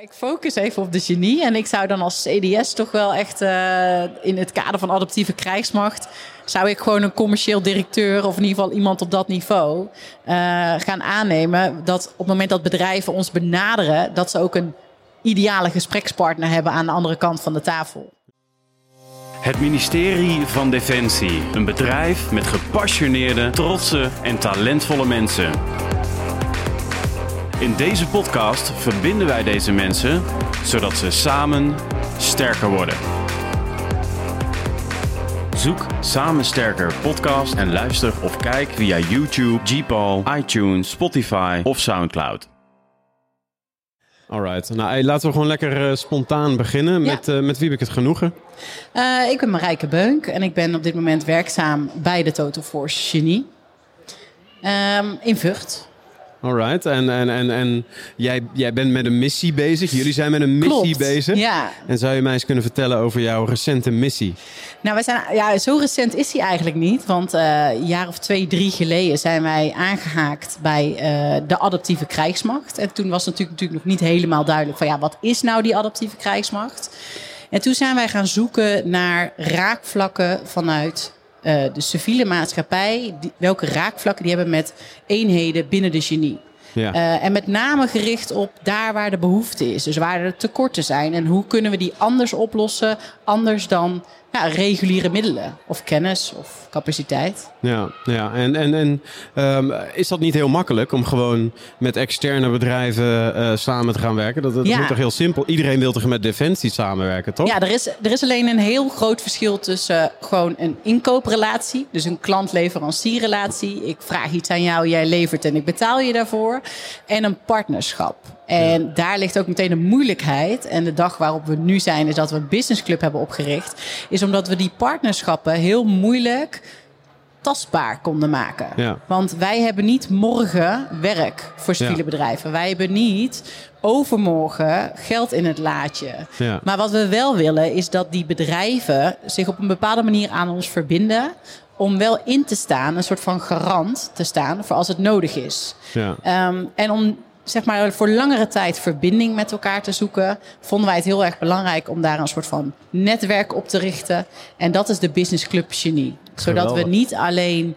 Ik focus even op de genie. En ik zou dan als CDS toch wel echt uh, in het kader van adaptieve krijgsmacht. zou ik gewoon een commercieel directeur. of in ieder geval iemand op dat niveau. Uh, gaan aannemen. dat op het moment dat bedrijven ons benaderen. dat ze ook een ideale gesprekspartner hebben aan de andere kant van de tafel. Het ministerie van Defensie. Een bedrijf met gepassioneerde, trotse en talentvolle mensen. In deze podcast verbinden wij deze mensen zodat ze samen sterker worden. Zoek Samen Sterker podcast en luister of kijk via YouTube, Gpal, iTunes, Spotify of Soundcloud. Alright, nou laten we gewoon lekker uh, spontaan beginnen. Ja. Met, uh, met wie heb ik het genoegen? Uh, ik ben Marijke Beunk en ik ben op dit moment werkzaam bij de Total Force Genie. Um, in Vught. Alright, en, en, en, en jij, jij bent met een missie bezig. Jullie zijn met een missie Klopt. bezig. Ja. En zou je mij eens kunnen vertellen over jouw recente missie? Nou, we zijn, ja, zo recent is die eigenlijk niet. Want uh, een jaar of twee, drie geleden zijn wij aangehaakt bij uh, de adaptieve krijgsmacht. En toen was natuurlijk, natuurlijk nog niet helemaal duidelijk van ja, wat is nou die adaptieve krijgsmacht? En toen zijn wij gaan zoeken naar raakvlakken vanuit uh, de civiele maatschappij, die, welke raakvlakken die hebben met eenheden binnen de genie. Ja. Uh, en met name gericht op daar waar de behoefte is. Dus waar er tekorten zijn. En hoe kunnen we die anders oplossen, anders dan ja, reguliere middelen of kennis of capaciteit. Ja, ja. en, en, en um, is dat niet heel makkelijk om gewoon met externe bedrijven uh, samen te gaan werken? Dat, dat ja. moet toch heel simpel? Iedereen wil toch met Defensie samenwerken, toch? Ja, er is, er is alleen een heel groot verschil tussen uh, gewoon een inkooprelatie, dus een klant-leverancierrelatie. Ik vraag iets aan jou, jij levert en ik betaal je daarvoor. En een partnerschap. En ja. daar ligt ook meteen de moeilijkheid. En de dag waarop we nu zijn, is dat we een businessclub hebben opgericht. Is omdat we die partnerschappen heel moeilijk tastbaar konden maken. Ja. Want wij hebben niet morgen werk voor civiele ja. bedrijven. Wij hebben niet overmorgen geld in het laadje. Ja. Maar wat we wel willen is dat die bedrijven zich op een bepaalde manier aan ons verbinden om wel in te staan, een soort van garant te staan voor als het nodig is. Ja. Um, en om zeg maar voor langere tijd verbinding met elkaar te zoeken, vonden wij het heel erg belangrijk om daar een soort van netwerk op te richten. En dat is de Business Club Genie. Zodat we niet alleen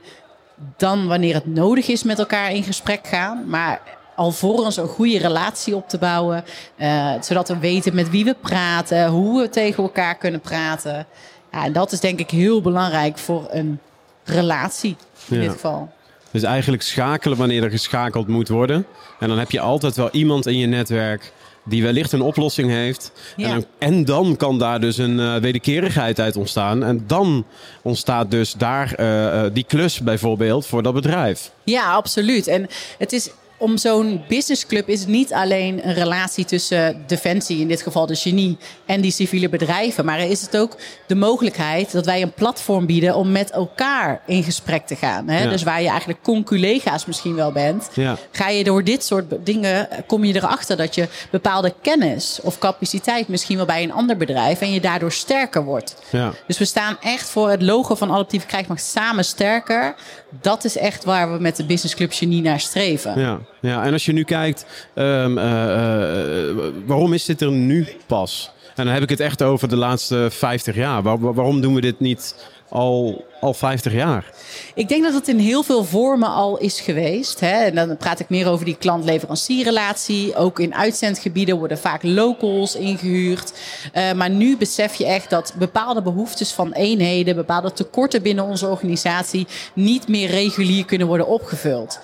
dan wanneer het nodig is met elkaar in gesprek gaan, maar alvorens een goede relatie op te bouwen. Uh, zodat we weten met wie we praten, hoe we tegen elkaar kunnen praten. Ja, en dat is denk ik heel belangrijk voor een relatie in Ja. dit geval. Dus eigenlijk schakelen wanneer er geschakeld moet worden. En dan heb je altijd wel iemand in je netwerk die wellicht een oplossing heeft. Ja. En, dan, en dan kan daar dus een uh, wederkerigheid uit ontstaan. En dan ontstaat dus daar uh, uh, die klus bijvoorbeeld voor dat bedrijf. Ja, absoluut. En het is om zo'n businessclub is het niet alleen een relatie tussen Defensie, in dit geval de genie, en die civiele bedrijven. Maar is het ook de mogelijkheid dat wij een platform bieden om met elkaar in gesprek te gaan. Hè? Ja. Dus waar je eigenlijk conculega's misschien wel bent, Ja. ga je door dit soort dingen, kom je erachter dat je bepaalde kennis of capaciteit misschien wel bij een ander bedrijf en je daardoor sterker wordt. Ja. Dus we staan echt voor het logo van Adaptieve Krijgsmacht samen sterker. Dat is echt waar we met de Business Club Genie naar streven. Ja, ja. en als je nu kijkt, um, uh, uh, waarom is dit er nu pas? En dan heb ik het echt over de laatste 50 jaar. Waar, waarom doen we dit niet al, al 50 jaar? Ik denk dat het in heel veel vormen al is geweest. Hè? En dan praat ik meer over die klant-leverancierrelatie. Ook in uitzendgebieden worden vaak locals ingehuurd. Uh, maar nu besef je echt dat bepaalde behoeftes van eenheden, bepaalde tekorten binnen onze organisatie niet meer regulier kunnen worden opgevuld.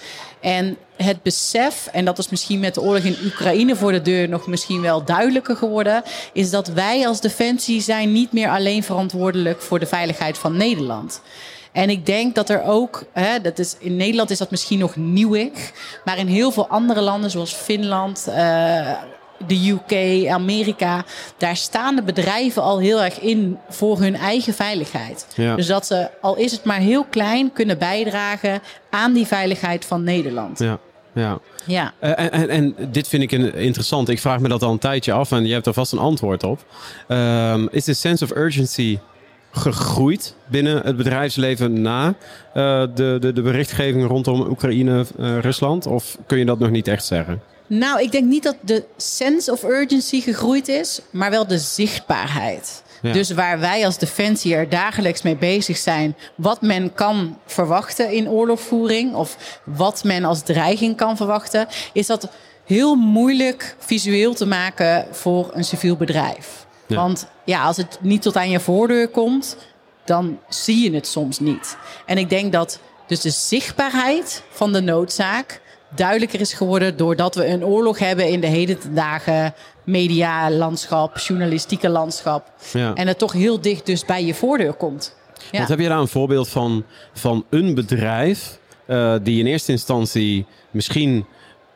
En het besef, en dat is misschien met de oorlog in Oekraïne voor de deur nog misschien wel duidelijker geworden, is dat wij als Defensie zijn niet meer alleen verantwoordelijk voor de veiligheid van Nederland. En ik denk dat er ook, hè, dat is, in Nederland is dat misschien nog nieuwig, maar in heel veel andere landen zoals Finland, uh, de UK, Amerika, daar staan de bedrijven al heel erg in voor hun eigen veiligheid. Ja. Dus dat ze, al is het maar heel klein, kunnen bijdragen aan die veiligheid van Nederland. Ja, ja. Ja. Uh, en, en, en, dit vind ik interessant. Ik vraag me dat al een tijdje af en je hebt er vast een antwoord op. Um, is de sense of urgency gegroeid binnen het bedrijfsleven na uh, de, de, de berichtgeving rondom Oekraïne, uh, Rusland? Of kun je dat nog niet echt zeggen? Nou, ik denk niet dat de sense of urgency gegroeid is, maar wel de zichtbaarheid. Ja. Dus waar wij als Defensie er dagelijks mee bezig zijn, wat men kan verwachten in oorlogvoering of wat men als dreiging kan verwachten, is dat heel moeilijk visueel te maken voor een civiel bedrijf. Ja. Want ja, als het niet tot aan je voordeur komt, dan zie je het soms niet. En ik denk dat dus de zichtbaarheid van de noodzaak duidelijker is geworden doordat we een oorlog hebben in de heden ten dagen medialandschap, journalistieke landschap. Ja. En het toch heel dicht dus bij je voordeur komt. Ja. Want heb je daar een voorbeeld van, van een bedrijf eh, die in eerste instantie misschien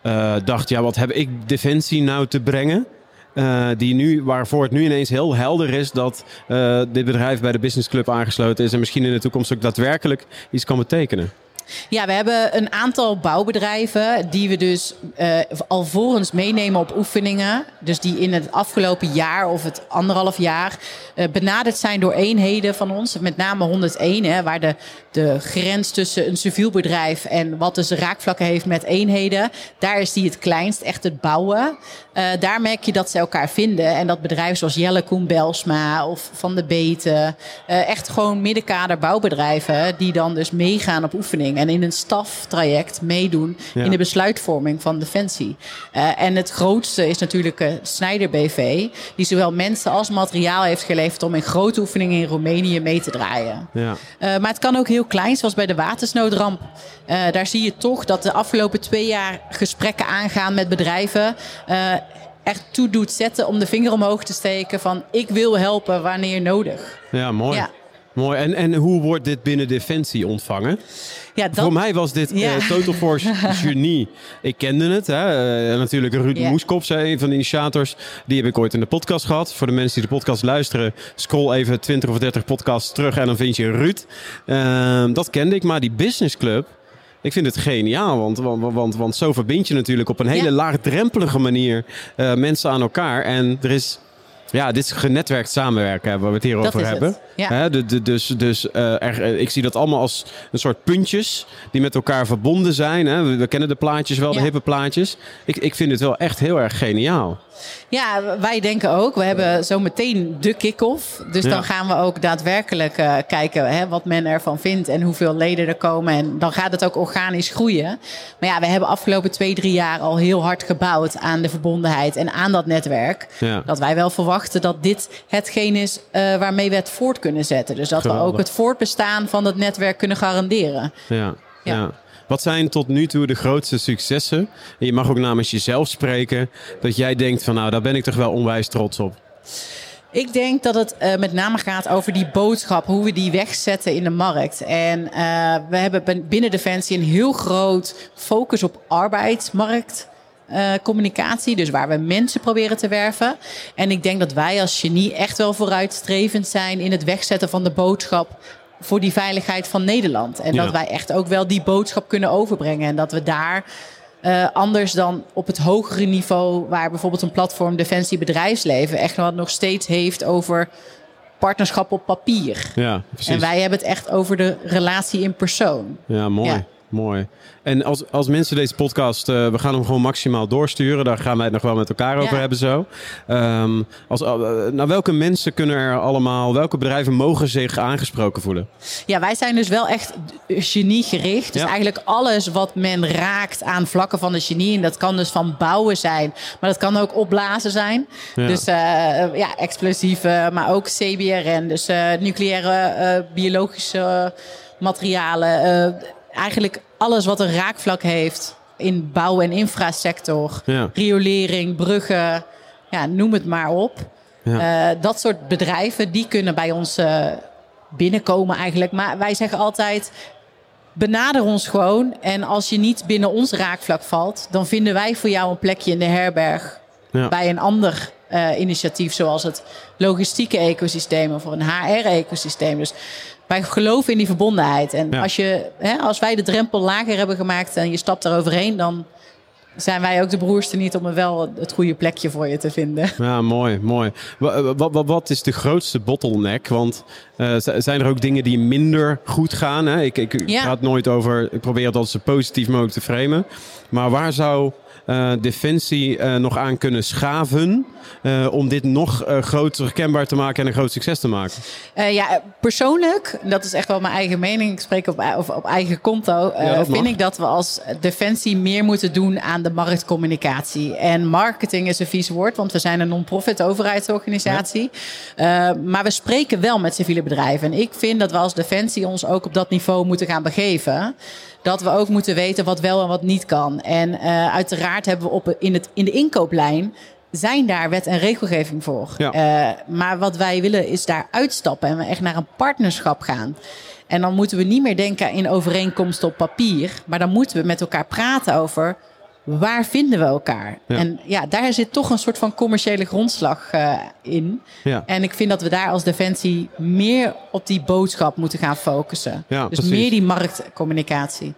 eh, dacht, ja, wat heb ik defensie nou te brengen? Eh, die nu, waarvoor het nu ineens heel helder is dat dit bedrijf bij de Business Club aangesloten is en misschien in de toekomst ook daadwerkelijk iets kan betekenen. Ja, we hebben een aantal bouwbedrijven die we dus eh, alvorens meenemen op oefeningen. Dus die in het afgelopen jaar of het anderhalf jaar eh, benaderd zijn door eenheden van ons. Met name 101, hè, waar de, de grens tussen een civiel bedrijf en wat dus raakvlakken heeft met eenheden. Daar is die het kleinst, echt het bouwen. Eh, daar merk je dat ze elkaar vinden. En dat bedrijven zoals Jelle Koen Belsma of Van de Beten. echt gewoon middenkader bouwbedrijven die dan dus meegaan op oefening. En in een staftraject meedoen Ja. in de besluitvorming van Defensie. Eh, en het grootste is natuurlijk eh Snijder BV. Die zowel mensen als materiaal heeft geleverd om in grote oefeningen in Roemenië mee te draaien. Ja. Eh, maar het kan ook heel klein, zoals bij de watersnoodramp. Daar zie je toch dat de afgelopen twee jaar gesprekken aangaan met bedrijven. eh, echt toe doet zetten om de vinger omhoog te steken van ik wil helpen wanneer nodig. Ja, mooi. Ja. Mooi. En, en hoe wordt dit binnen Defensie ontvangen? Ja, dat, Voor mij was dit Ja. eh, Total Force genie. Ik kende het. Hè. Eh, natuurlijk Ruud. Moeskops, hè, een van de initiators. Die heb ik ooit in de podcast gehad. Voor de mensen die de podcast luisteren, scroll even 20 of 30 podcasts terug en dan vind je Ruud. Ehm, dat kende ik, maar die Business Club... Ik vind het geniaal, want, want, want, want zo verbind je natuurlijk op een hele Ja. laagdrempelige manier eh, mensen aan elkaar. En er is, ja, dit is genetwerkt samenwerken, waar we het hier Dat over hebben. ja. De, de- dus dus eh, er, eh, ik zie dat allemaal als een soort puntjes die met elkaar verbonden zijn. Hè. We, we kennen de plaatjes wel, de hippe plaatjes. Ik, ik vind het wel echt heel erg geniaal. Ja, wij denken ook. We hebben zo meteen de kick-off. Dus Ja. dan gaan we ook daadwerkelijk eh, kijken hè, wat men ervan vindt en hoeveel leden er komen. En dan gaat het ook organisch groeien. Maar ja, we hebben afgelopen twee, drie jaar al heel hard gebouwd aan de verbondenheid en aan dat netwerk. Ja. Dat wij wel verwachten dat dit hetgeen is eh, waarmee we het voort kunnen zetten. Dus dat we ook het voortbestaan van dat netwerk kunnen garanderen. Ja, ja. Wat zijn tot nu toe de grootste successen? En je mag ook namens jezelf spreken. Dat jij denkt van nou, daar ben ik toch wel onwijs trots op. Ik denk dat het eh, met name gaat over die boodschap, hoe we die wegzetten in de markt. En eh, we hebben ben- binnen Defensie een heel groot focus op arbeidsmarkt. Eh, communicatie, dus waar we mensen proberen te werven. En ik denk dat wij als genie echt wel vooruitstrevend zijn in het wegzetten van de boodschap voor die veiligheid van Nederland. En Ja. dat wij echt ook wel die boodschap kunnen overbrengen. En dat we daar eh, anders dan op het hogere niveau, waar bijvoorbeeld een platform Defensie Bedrijfsleven echt wel nog steeds heeft over partnerschap op papier. Ja, precies. En wij hebben het echt over de relatie in persoon. Ja, mooi. Ja. Mooi. En als, als mensen deze podcast, eh, we gaan hem gewoon maximaal doorsturen. Daar gaan wij het nog wel met elkaar over Ja. hebben zo. Ehm, als, eh, nou, welke mensen kunnen er allemaal, welke bedrijven mogen zich aangesproken voelen? Ja, wij zijn dus wel echt geniegericht. Dus Ja. eigenlijk alles wat men raakt aan vlakken van de genie. En dat kan dus van bouwen zijn, maar dat kan ook opblazen zijn. Ja. Dus eh, ja, explosieve, maar ook CBRN. Dus nucleaire, biologische materialen. Eigenlijk alles wat een raakvlak heeft in bouw- en infrasector. Ja. Riolering, bruggen, ja, noem het maar op. Ja. Eh, dat soort bedrijven, die kunnen bij ons eh, binnenkomen eigenlijk. Maar wij zeggen altijd, benader ons gewoon. En als je niet binnen ons raakvlak valt... dan vinden wij voor jou een plekje in de herberg... Ja. bij een ander eh, initiatief... zoals het logistieke ecosysteem of een HR-ecosysteem. Dus wij geloven in die verbondenheid. En Ja. als, je, hè, als wij de drempel lager hebben gemaakt... en je stapt eroverheen... dan zijn wij ook de broerste niet om er wel het goede plekje voor je te vinden. Ja, mooi, mooi. Wat, wat, wat is de grootste bottleneck? Want eh, zijn er ook dingen die minder goed gaan? Hè? Ik, ik Ja. praat nooit over, ik probeer het altijd zo positief mogelijk te framen. Maar waar zou, eh, Defensie eh, nog aan kunnen schaven om dit nog groter kenbaar te maken en een groot succes te maken? Ja, persoonlijk, dat is echt wel mijn eigen mening. Ik spreek op, op, op eigen konto. Ja, dat vind ik dat we als Defensie meer moeten doen aan de marktcommunicatie. En marketing is een vies woord, want we zijn een non-profit overheidsorganisatie. Eh, maar we spreken wel met civiele bedrijven. En ik vind dat we als Defensie ons ook op dat niveau moeten gaan begeven. Dat we ook moeten weten wat wel en wat niet kan. En eh, uiteraard hebben we op, in, het, in de inkooplijn zijn daar wet en regelgeving voor. Ja. Eh, maar wat wij willen is daar uitstappen en we echt naar een partnerschap gaan. En dan moeten we niet meer denken in overeenkomsten op papier, maar dan moeten we met elkaar praten over waar vinden we elkaar. Ja. En ja, daar zit toch een soort van commerciële grondslag eh, in. Ja. En ik vind dat we daar als Defensie meer op die boodschap moeten gaan focussen. Ja, dus precies. meer die marktcommunicatie.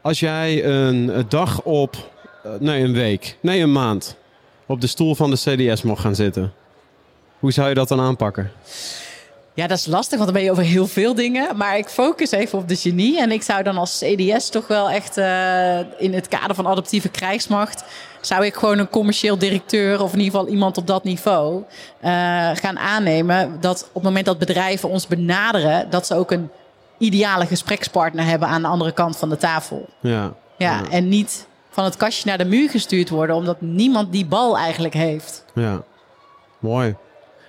Als jij een dag op, eh, nee een week, nee een maand, op de stoel van de CDS mocht gaan zitten. Hoe zou je dat dan aanpakken? Ja, dat is lastig, want dan ben je over heel veel dingen. Maar ik focus even op de genie. En ik zou dan als CDS toch wel echt eh, in het kader van adaptieve krijgsmacht... zou ik gewoon een commercieel directeur of in ieder geval iemand op dat niveau eh, gaan aannemen. Dat op het moment dat bedrijven ons benaderen... dat ze ook een ideale gesprekspartner hebben aan de andere kant van de tafel. Ja. Ja, en niet van het kastje naar de muur gestuurd worden... omdat niemand die bal eigenlijk heeft. Ja, mooi.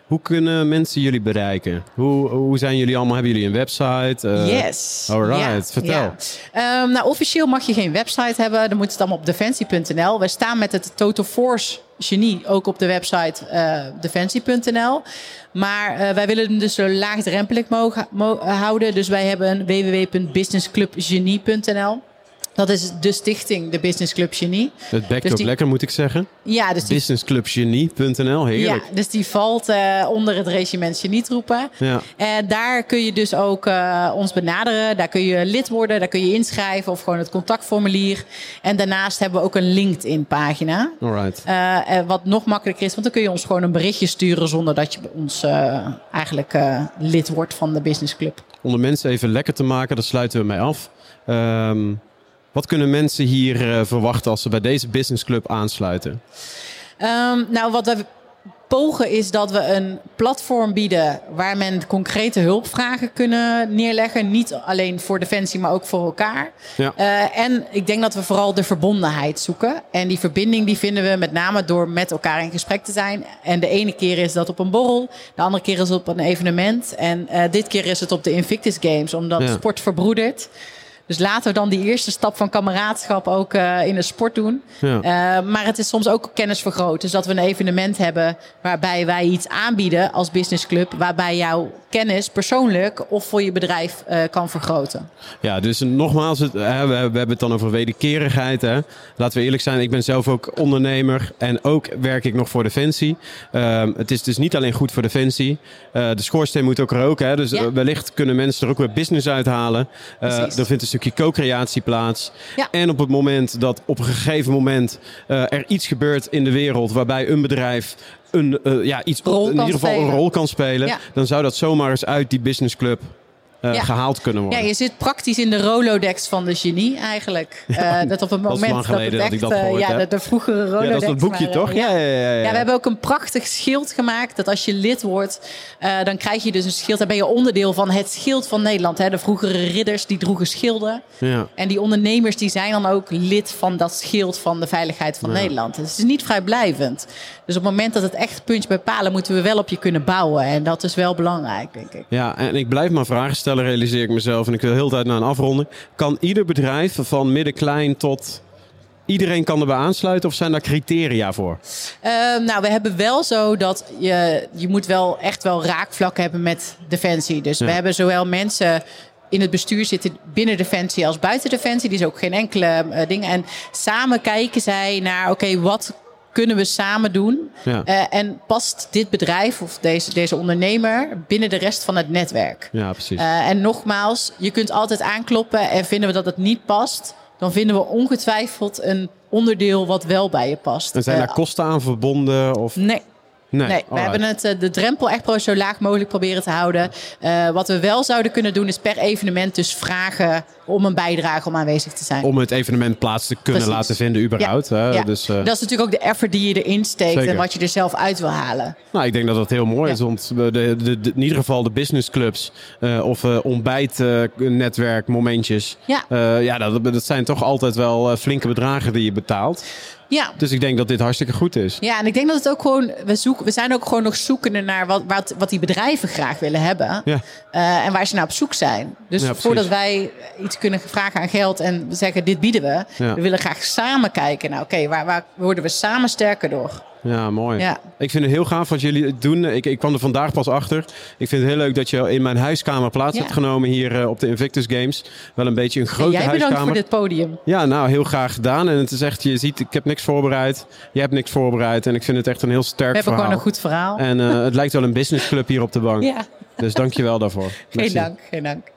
Hoe kunnen mensen jullie bereiken? Hoe, hoe zijn jullie allemaal? Hebben jullie een website? Eh, yes. alright, vertel. Ehm, nou, officieel mag je geen website hebben. Dan moet het allemaal op defensie.nl. We staan met het Total Force genie ook op de website eh, defensie.nl. Maar eh, wij willen hem dus zo laagdrempelig mogen, mo- houden. Dus wij hebben www.businessclubgenie.nl. Dat is de stichting, de Business Club Genie. Het bekt Dus ook die- lekker, moet ik zeggen. Ja, dus die Businessclubgenie.nl, heerlijk. Ja, dus die valt eh, onder het regiment genietroepen. Ja. En daar kun je dus ook eh, ons benaderen. Daar kun je lid worden, daar kun je inschrijven of gewoon het contactformulier. En daarnaast hebben we ook een LinkedIn-pagina. Alright. Eh, eh, wat nog makkelijker is, want dan kun je ons gewoon een berichtje sturen zonder dat je bij ons eh, eigenlijk eh, lid wordt van de Business Club. Om de mensen even lekker te maken, daar sluiten we mee af. Ehm, wat kunnen mensen hier eh, verwachten als ze bij deze businessclub aansluiten? Ehm, nou, wat we pogen is dat we een platform bieden waar men concrete hulpvragen kunnen neerleggen. Niet alleen voor Defensie, maar ook voor elkaar. Ja. Eh, en ik denk dat we vooral de verbondenheid zoeken. En die verbinding die vinden we met name door met elkaar in gesprek te zijn. En de ene keer is dat op een borrel, de andere keer is het op een evenement. En eh, dit keer is het op de Invictus Games, omdat Ja. sport verbroedert. Dus laten we dan die eerste stap van kameraadschap ook eh, in de sport doen. Ja. Eh, maar het is soms ook kennis vergroot. Dus dat we een evenement hebben waarbij wij iets aanbieden als businessclub. Waarbij jouw kennis persoonlijk of voor je bedrijf eh, kan vergroten. Ja, dus nogmaals, het, we, hebben het dan over wederkerigheid. Hè. Laten we eerlijk zijn, ik ben zelf ook ondernemer en ook werk ik nog voor Defensie. Ehm, het is dus niet alleen goed voor Defensie. De schoorsteen moet ook roken. Hè. Dus Ja. wellicht kunnen mensen er ook weer business uithalen. Er vindt een stukje co-creatie plaats. Ja. En op het moment dat op een gegeven moment eh, er iets gebeurt in de wereld waarbij een bedrijf een, eh, ja, iets, in ieder geval een rol kan spelen, Ja. dan zou dat zomaar eens uit die businessclub eh, Ja. gehaald kunnen worden. Ja, je zit praktisch in de Rolodex van de genie eigenlijk. Eh, dat op het dat moment lang geleden het dat ik dat eh, gehoord ja, de, de vroegere Rolodex. Ja, dat is dat boekje maar, toch? Ja, ja, ja. ja, Ja, we hebben ook een prachtig schild gemaakt. Dat als je lid wordt, dan krijg je dus een schild. Dan ben je onderdeel van het schild van Nederland. Hè. De vroegere ridders die droegen schilden. Ja. En die ondernemers die zijn dan ook lid van dat schild van de veiligheid van Nederland. Dus het is niet vrijblijvend. Dus op het moment dat het echt puntje bij palen, moeten we wel op je kunnen bouwen. En dat is wel belangrijk, denk ik. Ja, en ik blijf maar vragen stellen, realiseer ik mezelf. En ik wil heel de tijd naar een afronding. Kan ieder bedrijf van midden-klein tot... Iedereen kan erbij aansluiten of zijn daar criteria voor? Ehm, nou, we hebben wel zo dat je, je moet wel echt wel raakvlakken hebben met Defensie. Dus Ja. we hebben zowel mensen in het bestuur zitten binnen Defensie als buiten Defensie. Die is ook geen enkele eh, ding. En samen kijken zij naar, oké, wat kunnen we samen doen? Ja. Eh, en past dit bedrijf of deze, deze ondernemer binnen de rest van het netwerk? Ja, precies. Eh, en nogmaals, je kunt altijd aankloppen en vinden we dat het niet past, dan vinden we ongetwijfeld een onderdeel wat wel bij je past. en zijn Eh, daar kosten aan verbonden? Of... Nee. Nee, Nee, we hebben het, eh, de drempel echt zo laag mogelijk proberen te houden. Eh, wat we wel zouden kunnen doen is per evenement dus vragen om een bijdrage om aanwezig te zijn. Om het evenement plaats te kunnen Precies. laten vinden überhaupt. Hè? Ja. Dus, eh, dat is natuurlijk ook de effort die je erin steekt Zeker. en wat je er zelf uit wil halen. Nou, ik denk dat dat heel mooi Ja. is. Want de, de, de- in ieder geval de businessclubs uh, of uh, ontbijtnetwerk momentjes. Ja. Ja, dat, dat zijn toch altijd wel flinke bedragen die je betaalt. Ja. Dus ik denk dat dit hartstikke goed is. Ja, en ik denk dat het ook gewoon, we, zoeken, we zijn ook gewoon nog zoekende naar wat, wat, wat die bedrijven graag willen hebben. Ja. Uh, en waar ze naar op zoek zijn. Dus Ja, voordat wij iets kunnen vragen aan geld en zeggen dit bieden we. Ja. We willen graag samen kijken. Nou oké, waar, waar worden we samen sterker door? Ja, mooi. Ja. Ik vind het heel gaaf wat jullie doen. Ik, ik kwam er vandaag pas achter. Ik vind het heel leuk dat je in mijn huiskamer plaats Ja. hebt genomen hier uh, op de Invictus Games. Wel een beetje een grote Jij bedankt huiskamer. voor dit podium. Ja, nou, heel graag gedaan. En het is echt, je ziet, ik heb niks voorbereid. Jij hebt niks voorbereid. En ik vind het echt een heel sterk We hebben verhaal. gewoon een goed verhaal. En uh, het lijkt wel een businessclub hier op de bank. Ja, Dus dank je wel daarvoor. geen Merci. dank, geen dank.